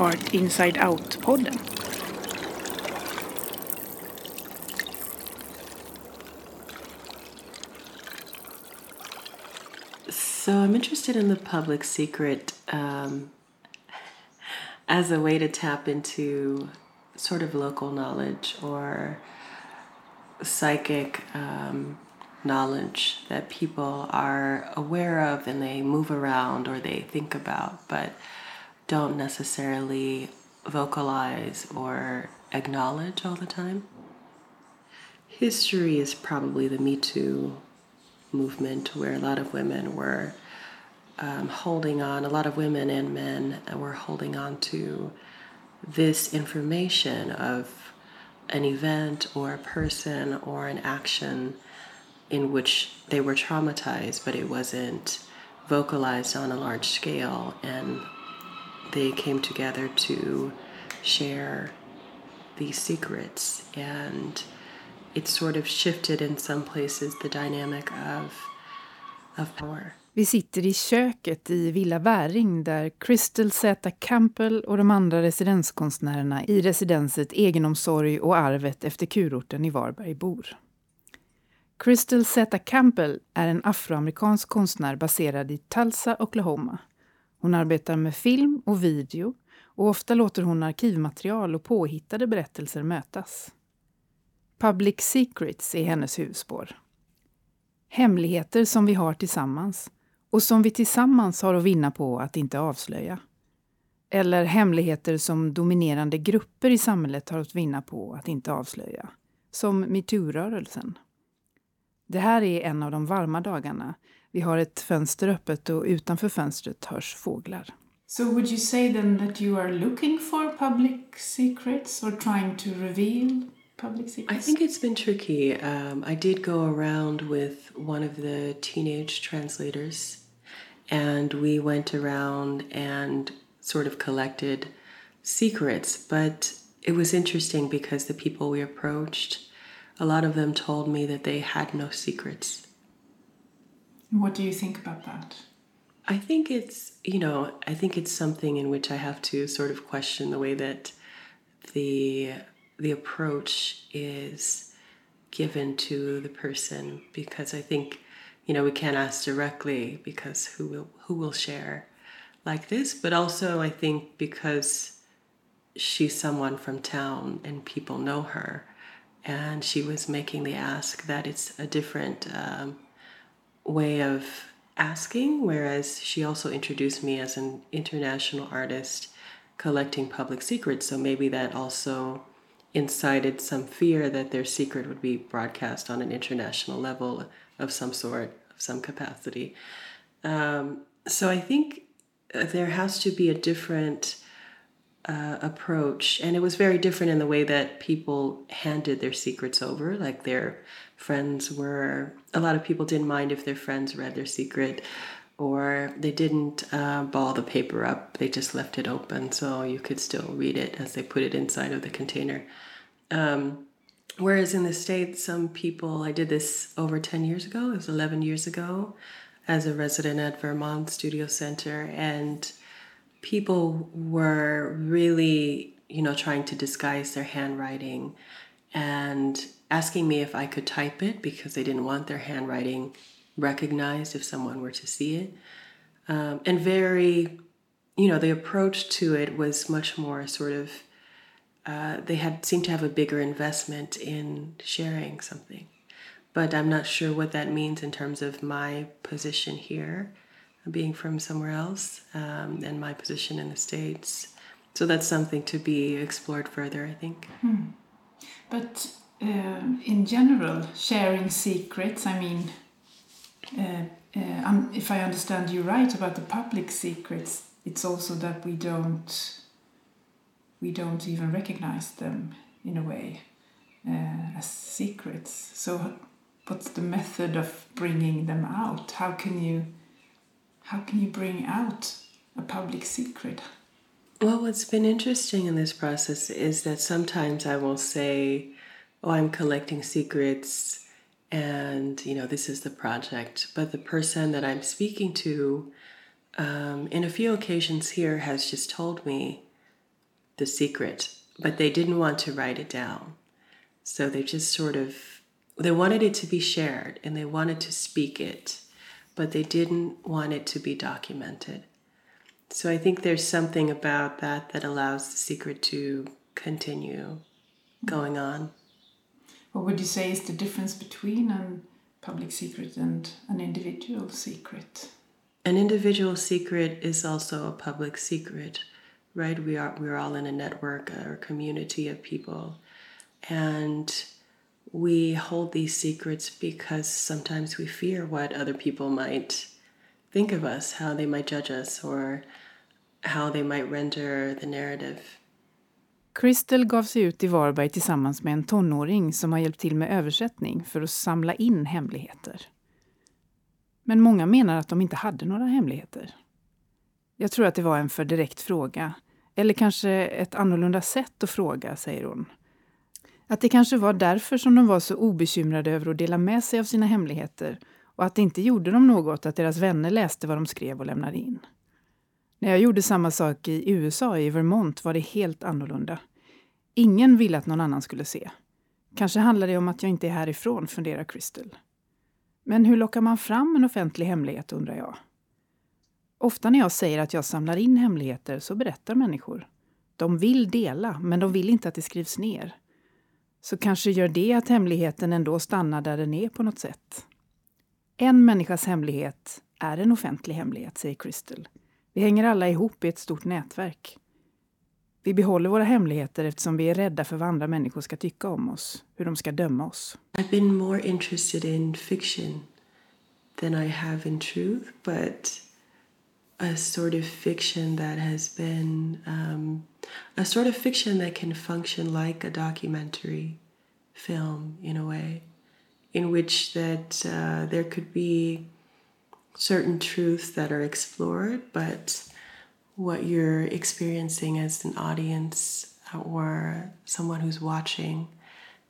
Art Inside Out-podden. So I'm interested in the public secret um, as a way to tap into sort of local knowledge or psychic um, knowledge that people are aware of and they move around or they think about, but don't necessarily vocalize or acknowledge all the time. History is probably the Me Too movement where a lot of women were um, holding on, a lot of women and men were holding on to this information of an event or a person or an action in which they were traumatized, but it wasn't vocalized on a large scale. And they came together to share these secrets. And it sort of shifted in some places the dynamic of, of power. Vi sitter i köket i Villa Väring där Crystal Z. Campbell och de andra residenskonstnärerna i residenset Egenomsorg och arvet efter kurorten i Varberg bor. Crystal Z. Campbell är en afroamerikansk konstnär baserad i Tulsa, Oklahoma. Hon arbetar med film och video och ofta låter hon arkivmaterial och påhittade berättelser mötas. Public Secrets är hennes huvudspår. Hemligheter som vi har tillsammans och som vi tillsammans har att vinna på att inte avslöja. Eller hemligheter som dominerande grupper i samhället har att vinna på att inte avslöja. Som metoo-rörelsen. Det här är en av de varma dagarna. Vi har ett fönster öppet och utanför fönstret hörs fåglar. So would you say then that you are looking for public secrets or trying to reveal public secrets? I think it's been tricky. Um, I did go around with one of the teenage translators, and we went around and sort of collected secrets. But it was interesting because the people we approached, a lot of them told me that they had no secrets. What do you think about that? I think it's, you know, I think it's something in which I have to sort of question the way that the the approach is given to the person because I think, you know, we can't ask directly because who will who will share like this, but also I think because she's someone from town and people know her and she was making the ask that it's a different um, way of asking, whereas she also introduced me as an international artist collecting public secrets. So maybe that also incited some fear that their secret would be broadcast on an international level of some sort, of some capacity. Um, so I think there has to be a different uh, approach, and it was very different in the way that people handed their secrets over. Like their friends were, a lot of people didn't mind if their friends read their secret, or they didn't uh, ball the paper up. They just left it open so you could still read it as they put it inside of the container. Um, whereas in the States, some people, I did this over 10 years ago, it was 11 years ago, as a resident at Vermont Studio Center, and people were really, you know, trying to disguise their handwriting and asking me if I could type it because they didn't want their handwriting recognized if someone were to see it. Um, and very, you know, the approach to it was much more sort of, uh, they had seemed to have a bigger investment in sharing something. But I'm not sure what that means in terms of my position here, being from somewhere else, um, and my position in the States. So that's something to be explored further, I think. Hmm. But uh, in general, sharing secrets, I mean, uh, um, if I understand you right about the public secrets, it's also that we don't we don't even recognize them in a way uh, as secrets. So, what's the method of bringing them out? How can you how can you bring out a public secret? Well, what's been interesting in this process is that sometimes I will say, "Oh, I'm collecting secrets." and you know this is the project but the person that i'm speaking to um, in a few occasions here has just told me the secret, but they didn't want to write it down. So they just sort of they wanted it to be shared and they wanted to speak it, but they didn't want it to be documented. So I think there's something about that that allows the secret to continue going on. What would you say is the difference between a public secret and an individual secret? An individual secret is also a public secret, right? We are we're all in a network or community of people. And we hold these secrets because sometimes we fear what other people might think of us, how they might judge us, or how they might render the narrative. Crystal gav sig ut i Varberg tillsammans med en tonåring som har hjälpt till med översättning för att samla in hemligheter. Men många menar att de inte hade några hemligheter. Jag tror att det var en för direkt fråga. Eller kanske ett annorlunda sätt att fråga, säger hon. Att det kanske var därför som de var så obekymrade över att dela med sig av sina hemligheter och att det inte gjorde dem något att deras vänner läste vad de skrev och lämnade in. När jag gjorde samma sak i USA, i Vermont, var det helt annorlunda. Ingen ville att någon annan skulle se. Kanske handlar det om att jag inte är härifrån, funderar Crystal. Men hur lockar man fram en offentlig hemlighet, undrar jag. Ofta när jag säger att jag samlar in hemligheter så berättar människor. De vill dela, men de vill inte att det skrivs ner. Så kanske gör det att hemligheten ändå stannar där den är på något sätt. En människas hemlighet är en offentlig hemlighet, säger Crystal. Vi hänger alla ihop i ett stort nätverk. Vi behåller våra hemligheter eftersom vi är rädda för vad andra människor ska tycka om oss, hur de ska döma oss. I've been more interested in fiction than I have in truth, but a sort of fiction that has been um, a sort of fiction that can function like a documentary film in a way, in which that uh, there could be certain truths that are explored, but what you're experiencing as an audience or someone who's watching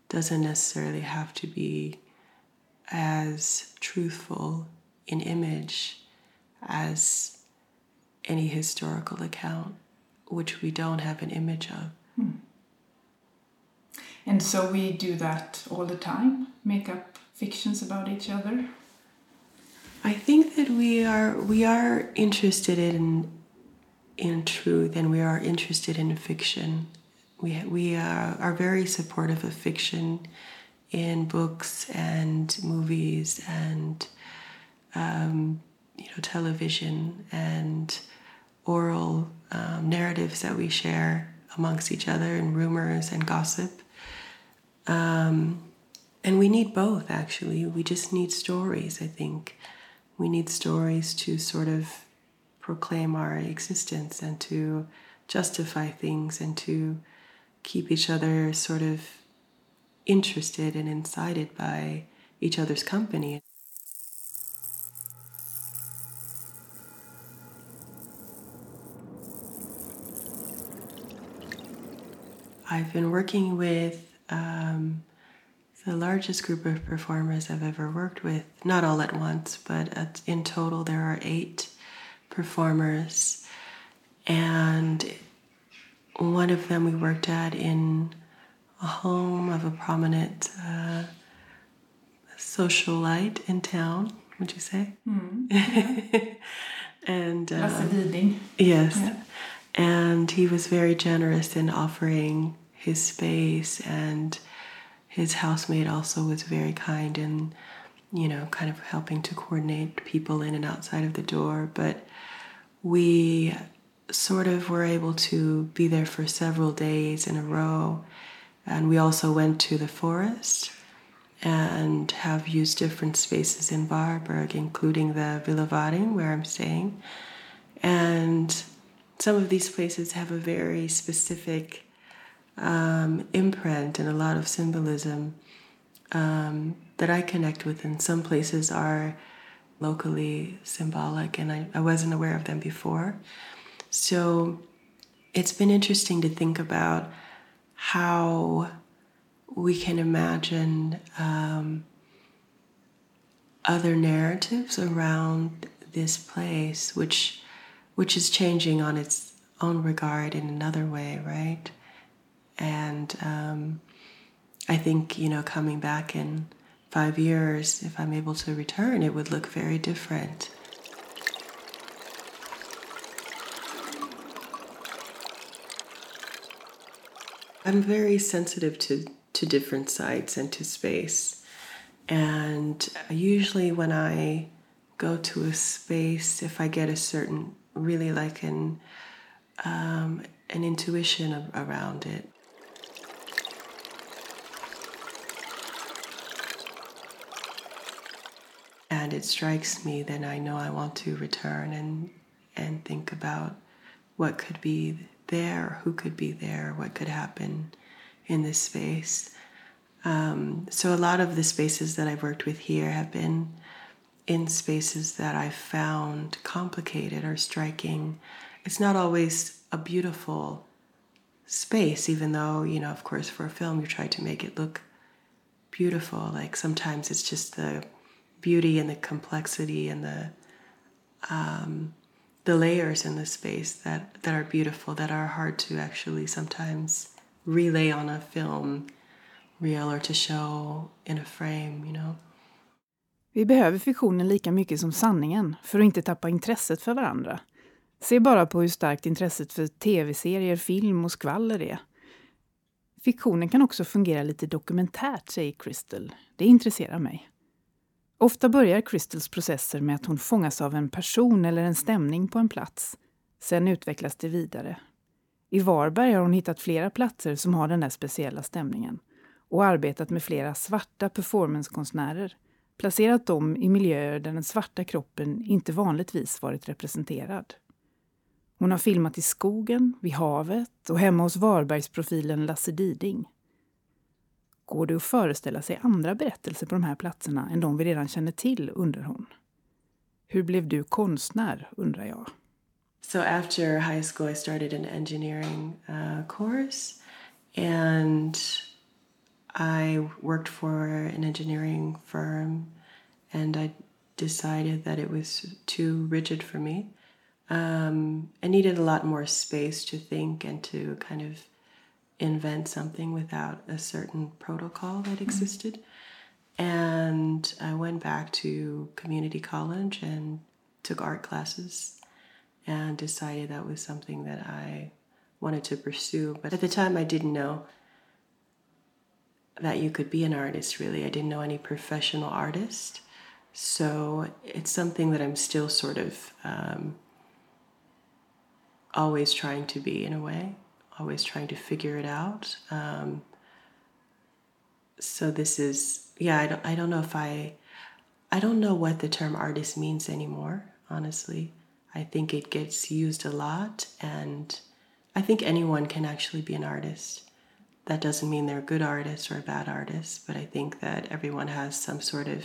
doesn't necessarily have to be as truthful in image as any historical account, which we don't have an image of. Hmm. And so we do that all the time, make up fictions about each other. I think that we are we are interested in in truth and we are interested in fiction. We we are, are very supportive of fiction in books and movies and um, you know television and oral um, narratives that we share amongst each other and rumors and gossip. Um, and we need both actually. We just need stories, I think we need stories to sort of proclaim our existence and to justify things and to keep each other sort of interested and incited by each other's company. I've been working with um, the largest group of performers I've ever worked with, not all at once, but at, in total there are eight performers. And one of them we worked at in a home of a prominent uh, socialite in town, would you say? Mm. and uh, Yes. Yeah. And he was very generous in offering his space and his housemate also was very kind and you know kind of helping to coordinate people in and outside of the door but we sort of were able to be there for several days in a row and we also went to the forest and have used different spaces in Varberg, including the Villa Varin, where I'm staying. And some of these places have a very specific um, imprint and a lot of symbolism um, that I connect with, and some places are locally symbolic, and I, I wasn't aware of them before. So it's been interesting to think about how we can imagine um, other narratives around this place, which which is changing on its own regard in another way, right? And um, I think, you know, coming back in five years, if I'm able to return, it would look very different. I'm very sensitive to, to different sites and to space. And usually, when I go to a space, if I get a certain, really like an, um, an intuition around it, and it strikes me, then I know I want to return and and think about what could be there, who could be there, what could happen in this space. Um, so a lot of the spaces that I've worked with here have been in spaces that I've found complicated or striking. It's not always a beautiful space, even though, you know, of course, for a film, you try to make it look beautiful. Like sometimes it's just the beauty and the complexity and the um, the layers in the space that, that are beautiful, that are hard to actually sometimes relay on a film reel or to show in a frame, you know. Vi behöver fiktionen lika mycket som sanningen för att inte tappa intresset för varandra. Se bara på hur starkt intresset för tv-serier, film och skvaller är. Fiktionen kan också fungera lite dokumentärt, säger Crystal. Det intresserar mig. Ofta börjar Crystals processer med att hon fångas av en person eller en stämning på en plats. Sen utvecklas det vidare. I Varberg har hon hittat flera platser som har den där speciella stämningen och arbetat med flera svarta performancekonstnärer, placerat dem i miljöer där den svarta kroppen inte vanligtvis varit representerad. Hon har filmat i skogen, vid havet och hemma hos Varbergsprofilen Lasse Diding. Går det att föreställa sig andra berättelser på de här platserna än de vi redan känner till, undrar hon. Hur blev du konstnär, undrar jag. So after high school I started an engineering uh, course and I worked for an engineering firm and I decided that it was too rigid for me. Um, I needed a lot more space to think and to kind of invent something without a certain protocol that mm-hmm. existed. Mm-hmm. And I went back to community college and took art classes and decided that was something that I wanted to pursue. But at the time, I didn't know that you could be an artist, really. I didn't know any professional artist. So it's something that I'm still sort of um, always trying to be in a way always trying to figure it out. Um, so this is yeah. I don't I don't know if I I don't know what the term artist means anymore. Honestly, I think it gets used a lot, and I think anyone can actually be an artist. That doesn't mean they're a good artist or a bad artist, but I think that everyone has some sort of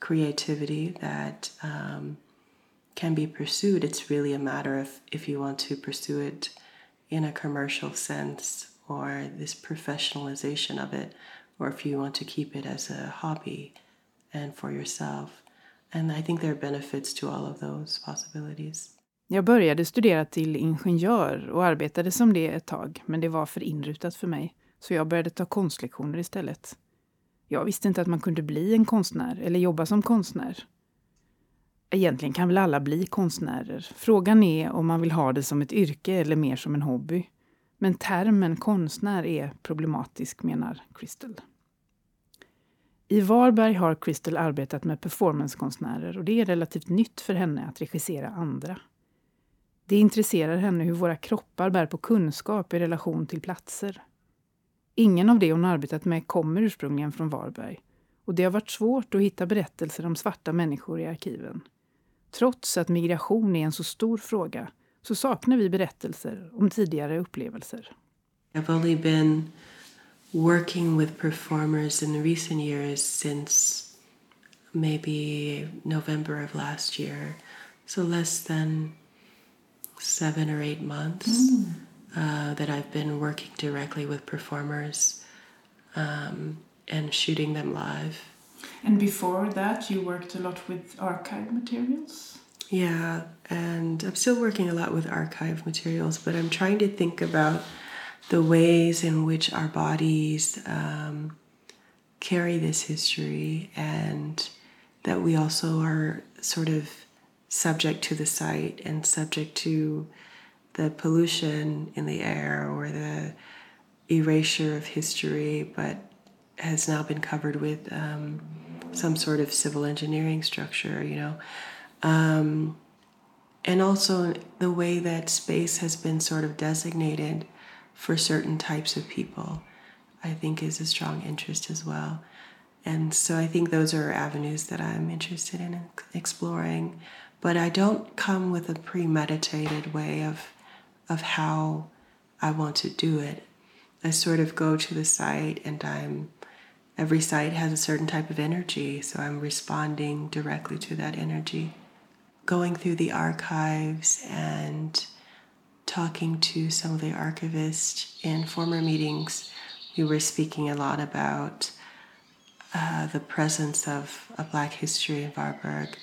creativity that um, can be pursued. It's really a matter of if you want to pursue it in a commercial sense or this professionalization of it, or if you want to keep it as a hobby and for yourself. And I think there are benefits to all of those possibilities. Jag började studera till ingenjör och arbetade som det ett tag, men det var för inrutat för mig. Så jag började ta konstlektioner istället. Jag visste inte att man kunde bli en konstnär eller jobba som konstnär. Egentligen kan väl alla bli konstnärer. Frågan är om man vill ha det som ett yrke eller mer som en hobby. Men termen konstnär är problematisk, menar Crystal. I Varberg har Crystal arbetat med performancekonstnärer och det är relativt nytt för henne att regissera andra. Det intresserar henne hur våra kroppar bär på kunskap i relation till platser. Ingen av det hon arbetat med kommer ursprungligen från Varberg och det har varit svårt att hitta berättelser om svarta människor i arkiven. Trots att migration är en så stor fråga så saknar vi berättelser om tidigare upplevelser. I've only been working with performers in recent years since maybe November of last year. So less than seven or eight months mm. uh, that I've been working directly with performers um, and shooting them live. And before that, you worked a lot with archive materials? Yeah, and I'm still working a lot with archive materials, but I'm trying to think about the ways in which our bodies um, carry this history and that we also are sort of subject to the site and subject to the pollution in the air or the erasure of history, but has now been covered with um, some sort of civil engineering structure, you know. Um, and also the way that space has been sort of designated for certain types of people, I think is a strong interest as well. And so I think those are avenues that I'm interested in exploring. But I don't come with a premeditated way of, of how I want to do it. I sort of go to the site and I'm every site has a certain type of energy, so I'm responding directly to that energy. Going through the archives and talking to some of the archivists in former meetings, we were speaking a lot about uh, the presence of a black history in Varberg,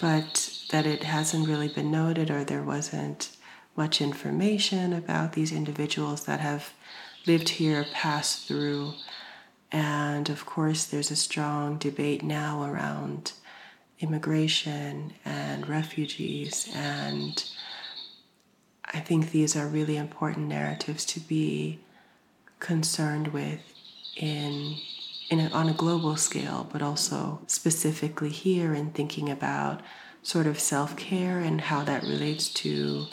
but that it hasn't really been noted or there wasn't much information about these individuals that have lived here, passed through. And of course, there's a strong debate now around immigration and refugees. And I think these are really important narratives to be concerned with in, in a, on a global scale, but also specifically here in thinking about sort of self care and how that relates to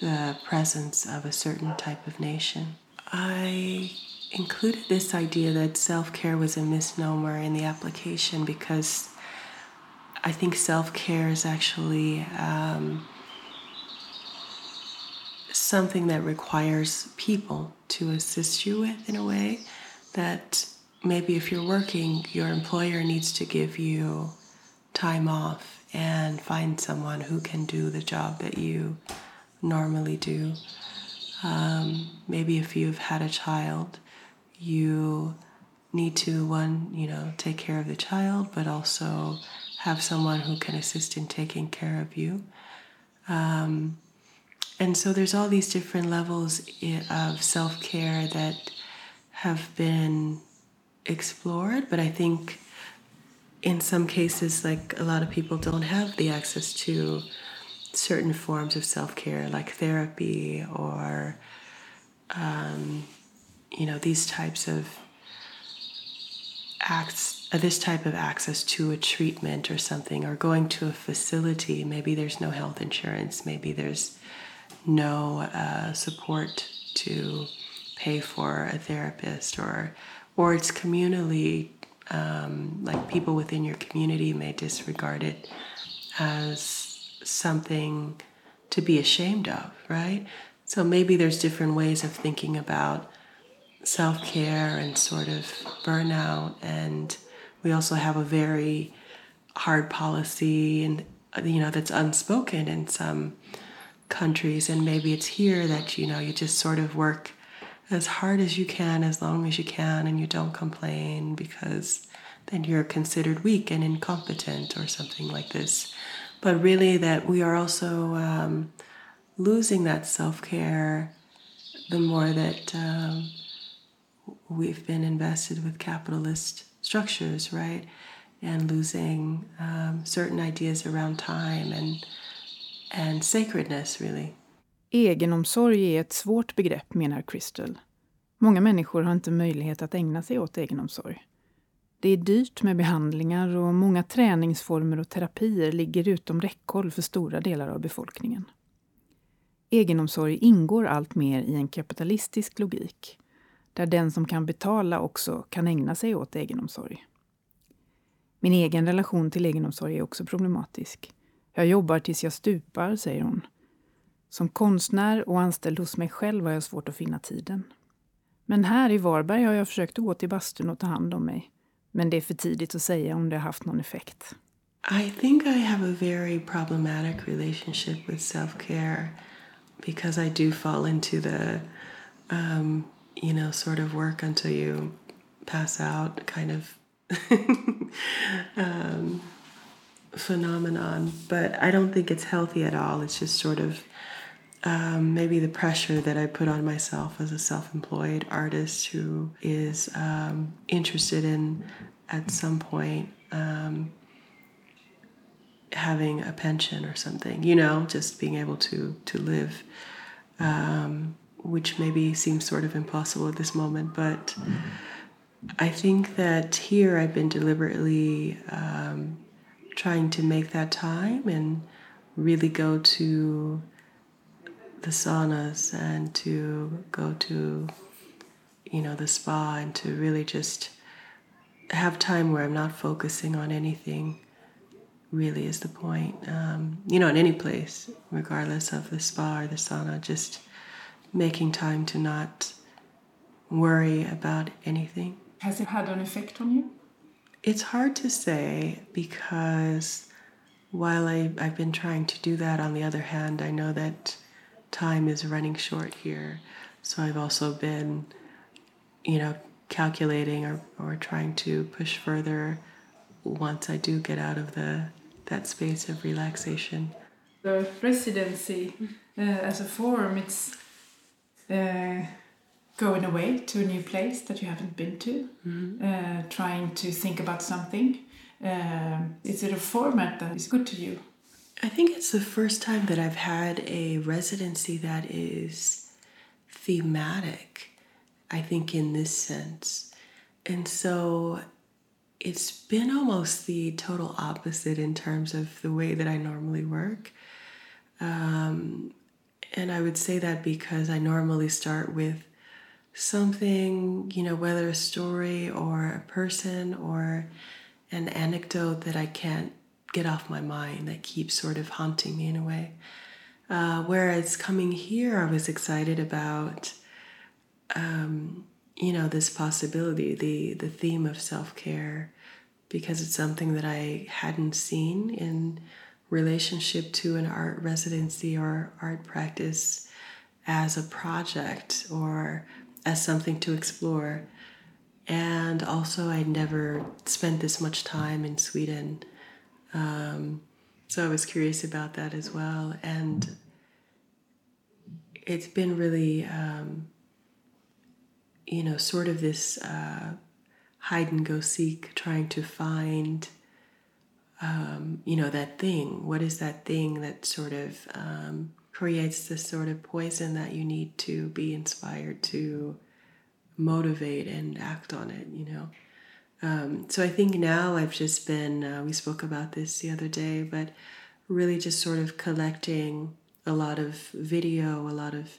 the presence of a certain type of nation. I included this idea that self care was a misnomer in the application because I think self care is actually um, something that requires people to assist you with in a way that maybe if you're working, your employer needs to give you time off and find someone who can do the job that you normally do. Um, maybe if you've had a child, you need to, one, you know, take care of the child, but also have someone who can assist in taking care of you. Um, and so there's all these different levels of self care that have been explored, but I think in some cases, like a lot of people don't have the access to certain forms of self care, like therapy or, um, you know, these types of acts, uh, this type of access to a treatment or something, or going to a facility. Maybe there's no health insurance, maybe there's no uh, support to pay for a therapist, or or it's communally um, like people within your community may disregard it as something to be ashamed of, right? So maybe there's different ways of thinking about self care and sort of burnout. And we also have a very hard policy and you know that's unspoken in some countries and maybe it's here that you know you just sort of work as hard as you can as long as you can and you don't complain because then you're considered weak and incompetent or something like this but really that we are also um, losing that self care the more that um, we've been invested with capitalist structures, right? And losing um, certain ideas around time and, and sacredness, really. Egenomsorg är ett svårt begrepp, menar Crystal. Många människor har inte möjlighet att ägna sig åt egenomsorg. Det är dyrt med behandlingar och många träningsformer och terapier ligger utom räckhåll för stora delar av befolkningen. Egenomsorg ingår allt mer i en kapitalistisk logik, där den som kan betala också kan ägna sig åt egenomsorg. Min egen relation till egenomsorg är också problematisk. Jag jobbar tills jag stupar, säger hon. Som konstnär och anställd hos mig själv har jag svårt att finna tiden. Men här i Varberg har jag försökt att gå till bastun och ta hand om mig. Men det är för tidigt att säga om det har haft någon effekt. I think I have a very problematic relationship with self-care because I do fall into the um, you know sort of work until you pass out kind of um, phenomenon, but I don't think it's healthy at all. It's just sort of um, maybe the pressure that I put on myself as a self employed artist who is um, interested in, at some point, um, having a pension or something, you know, just being able to, to live, um, which maybe seems sort of impossible at this moment. But I think that here I've been deliberately um, trying to make that time and really go to the saunas and to go to you know the spa and to really just have time where I'm not focusing on anything really is the point um, you know in any place regardless of the spa or the sauna just making time to not worry about anything has it had an effect on you it's hard to say because while I, I've been trying to do that on the other hand i know that time is running short here. So I've also been, you know, calculating or, or trying to push further once I do get out of the that space of relaxation. The residency uh, as a form, it's uh, going away to a new place that you haven't been to, mm-hmm. uh, trying to think about something. Uh, is it a format that is good to you? I think it's the first time that I've had a residency that is thematic, I think, in this sense. And so it's been almost the total opposite in terms of the way that I normally work. Um, and I would say that because I normally start with something, you know, whether a story or a person or an anecdote that I can't get off my mind that keeps sort of haunting me in a way. Uh, whereas coming here, I was excited about, um, you know, this possibility, the the theme of self care, because it's something that I hadn't seen in relationship to an art residency or art practice as a project or as something to explore. And also, I never spent this much time in Sweden um, so I was curious about that as well. And it's been really, um, you know, sort of this uh, hide and go seek, trying to find, um, you know, that thing. What is that thing that sort of um, creates the sort of poison that you need to be inspired to motivate and act on it, you know? Um, so I think now I've just been, uh, we spoke about this the other day, but really just sort of collecting a lot of video, a lot of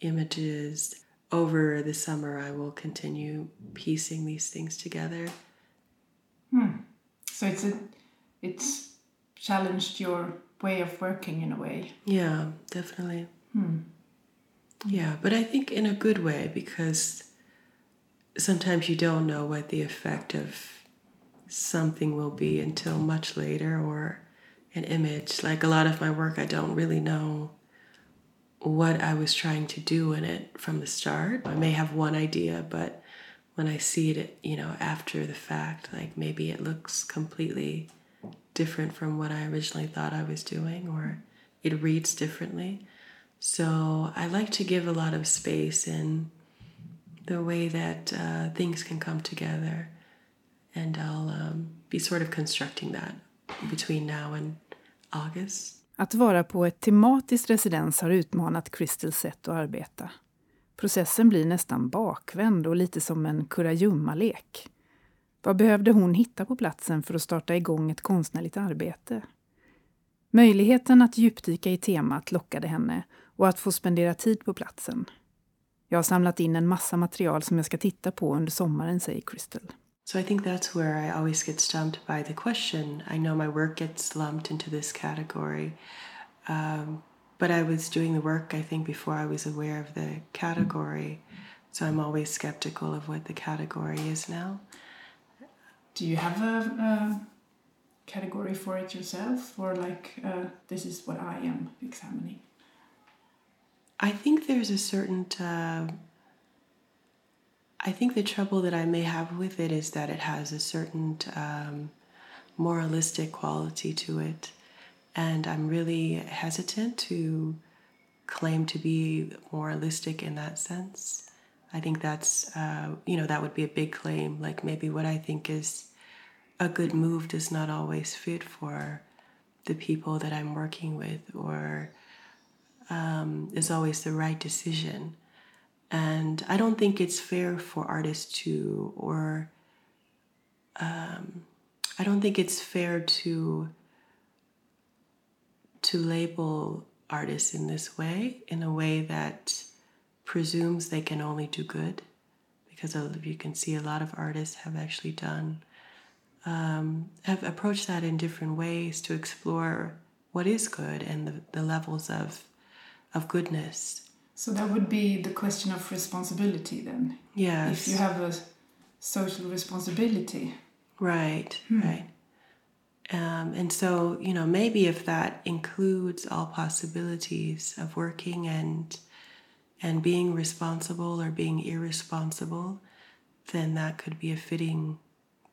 images. Over the summer, I will continue piecing these things together. Hmm. So it's a, it's challenged your way of working in a way. Yeah, definitely. Hmm. Yeah, but I think in a good way because sometimes you don't know what the effect of something will be until much later or an image. Like a lot of my work, I don't really know what I was trying to do in it from the start. I may have one idea, but when I see it, you know, after the fact, like maybe it looks completely different from what I originally thought I was doing, or it reads differently. So I like to give a lot of space in the way that uh, things can come together. And I'll um, be sort of constructing that between now and August. Att vara på ett tematiskt residens har utmanat Crystals sätt att arbeta. Processen blir nästan bakvänd och lite som en kurragömmalek. Vad behövde hon hitta på platsen för att starta igång ett konstnärligt arbete? Möjligheten att djupdyka i temat lockade henne och att få spendera tid på platsen. Jag har samlat in en massa material som jag ska titta på under sommaren, säger Crystal. So I think that's where I always get stumped by the question. I know my work gets lumped into this category. Um, but I was doing the work, I think, before I was aware of the category. So I'm always skeptical of what the category is now. Do you have a, a category for it yourself? Or like, uh, this is what I am examining? I think there's a certain. Uh, I think the trouble that I may have with it is that it has a certain um, moralistic quality to it. And I'm really hesitant to claim to be moralistic in that sense. I think that's, uh, you know, that would be a big claim. Like maybe what I think is a good move does not always fit for the people that I'm working with or um, is always the right decision. And I don't think it's fair for artists to, or um, I don't think it's fair to to label artists in this way, in a way that presumes they can only do good, because you can see a lot of artists have actually done um, have approached that in different ways to explore what is good and the, the levels of of goodness. So that would be the question of responsibility then. Yes. If you have a social responsibility. Right, hmm. right. Um, and so, you know, maybe if that includes all possibilities of working and and being responsible or being irresponsible, then that could be a fitting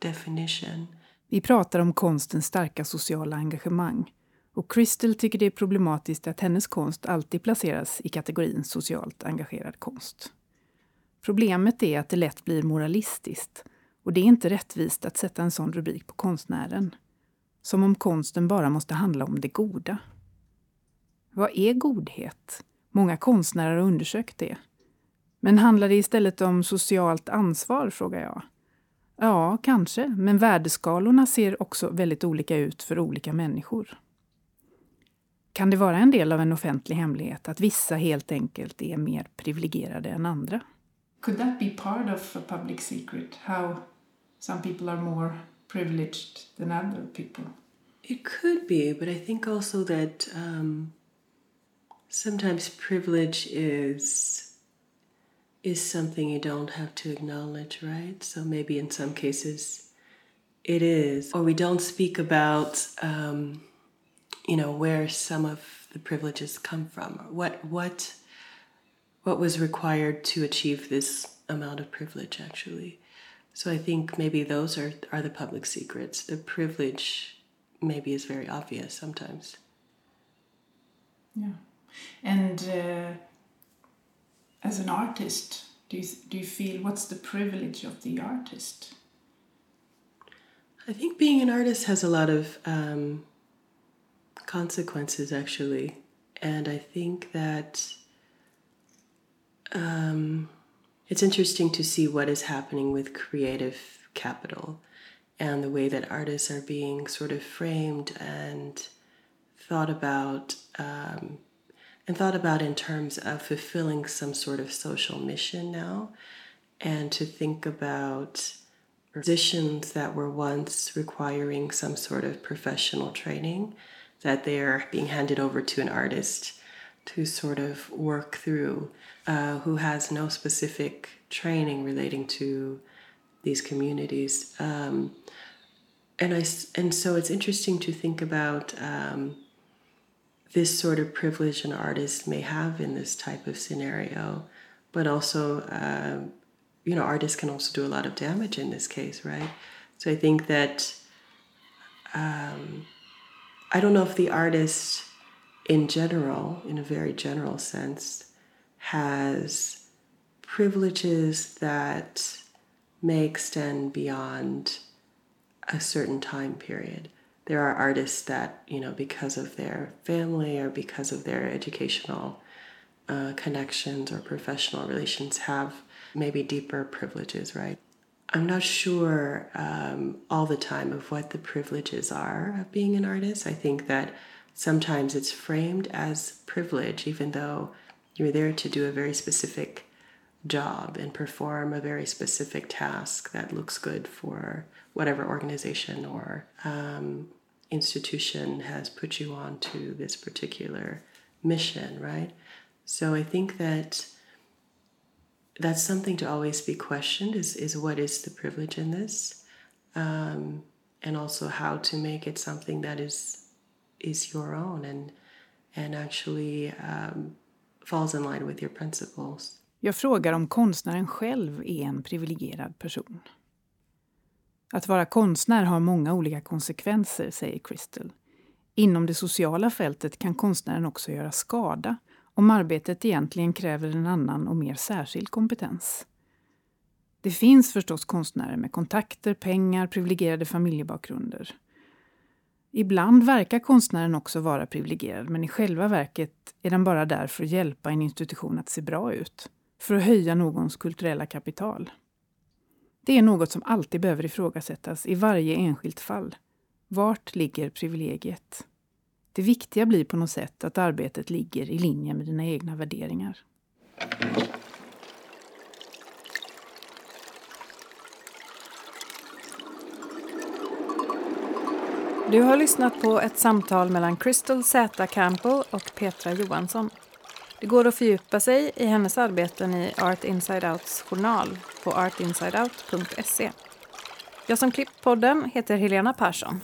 definition. Vi pratar om konstens starka sociala engagemang. Och Crystal tycker det är problematiskt att hennes konst alltid placeras i kategorin socialt engagerad konst. Problemet är att det lätt blir moralistiskt och det är inte rättvist att sätta en sån rubrik på konstnären. Som om konsten bara måste handla om det goda. Vad är godhet? Många konstnärer har undersökt det. Men handlar det istället om socialt ansvar, frågar jag. Ja, kanske, men värdeskalorna ser också väldigt olika ut för olika människor. Kan det vara en del av en offentlig hemlighet att vissa helt enkelt är mer privilegierade än andra? Could that be part of a public secret? How some people are more privileged than other people? It could be, but I think also that um, sometimes privilege is is something you don't have to acknowledge, right? So maybe in some cases it is, or we don't speak about, um, you know, where some of the privileges come from, what what what was required to achieve this amount of privilege, actually. So I think maybe those are are the public secrets. The privilege maybe is very obvious sometimes. Yeah, and. Uh as an artist, do you, do you feel what's the privilege of the artist? I think being an artist has a lot of um, consequences, actually. And I think that um, it's interesting to see what is happening with creative capital and the way that artists are being sort of framed and thought about um, and thought about in terms of fulfilling some sort of social mission now and to think about positions that were once requiring some sort of professional training that they're being handed over to an artist to sort of work through uh, who has no specific training relating to these communities. Um, and I and so it's interesting to think about um, this sort of privilege an artist may have in this type of scenario, but also, uh, you know, artists can also do a lot of damage in this case, right? So I think that um, I don't know if the artist in general, in a very general sense, has privileges that may extend beyond a certain time period there are artists that you know because of their family or because of their educational uh, connections or professional relations have maybe deeper privileges right? I'm not sure um, all the time of what the privileges are of being an artist. I think that sometimes it's framed as privilege even though you're there to do a very specific job and perform a very specific task that looks good for whatever organization or um, institution has put you on to this particular mission, right? So I think that that's something to always be questioned is, is what is the privilege in this? Um, and also how to make it something that is is your own and and actually um, falls in line with your principles. Jag frågar om konstnären själv är en privilegierad person. Att vara konstnär har många olika konsekvenser, säger Crystal. Inom det sociala fältet kan konstnären också göra skada om arbetet egentligen kräver en annan och mer särskild kompetens. Det finns förstås konstnärer med kontakter, pengar, privilegierade familjebakgrunder. Ibland verkar konstnären också vara privilegierad men i själva verket är den bara där för att hjälpa en institution att se bra ut. För att höja någons kulturella kapital. Det är något som alltid behöver ifrågasättas i varje enskilt fall. Vart ligger privilegiet? Det viktiga blir på något sätt att arbetet ligger i linje med dina egna värderingar. Du har lyssnat på ett samtal mellan Crystal Z. Campbell och Petra Johansson. Det går att fördjupa sig i hennes arbeten i Art Inside Outs journal på artinsideout.se. Jag som klippt podden heter Helena Persson.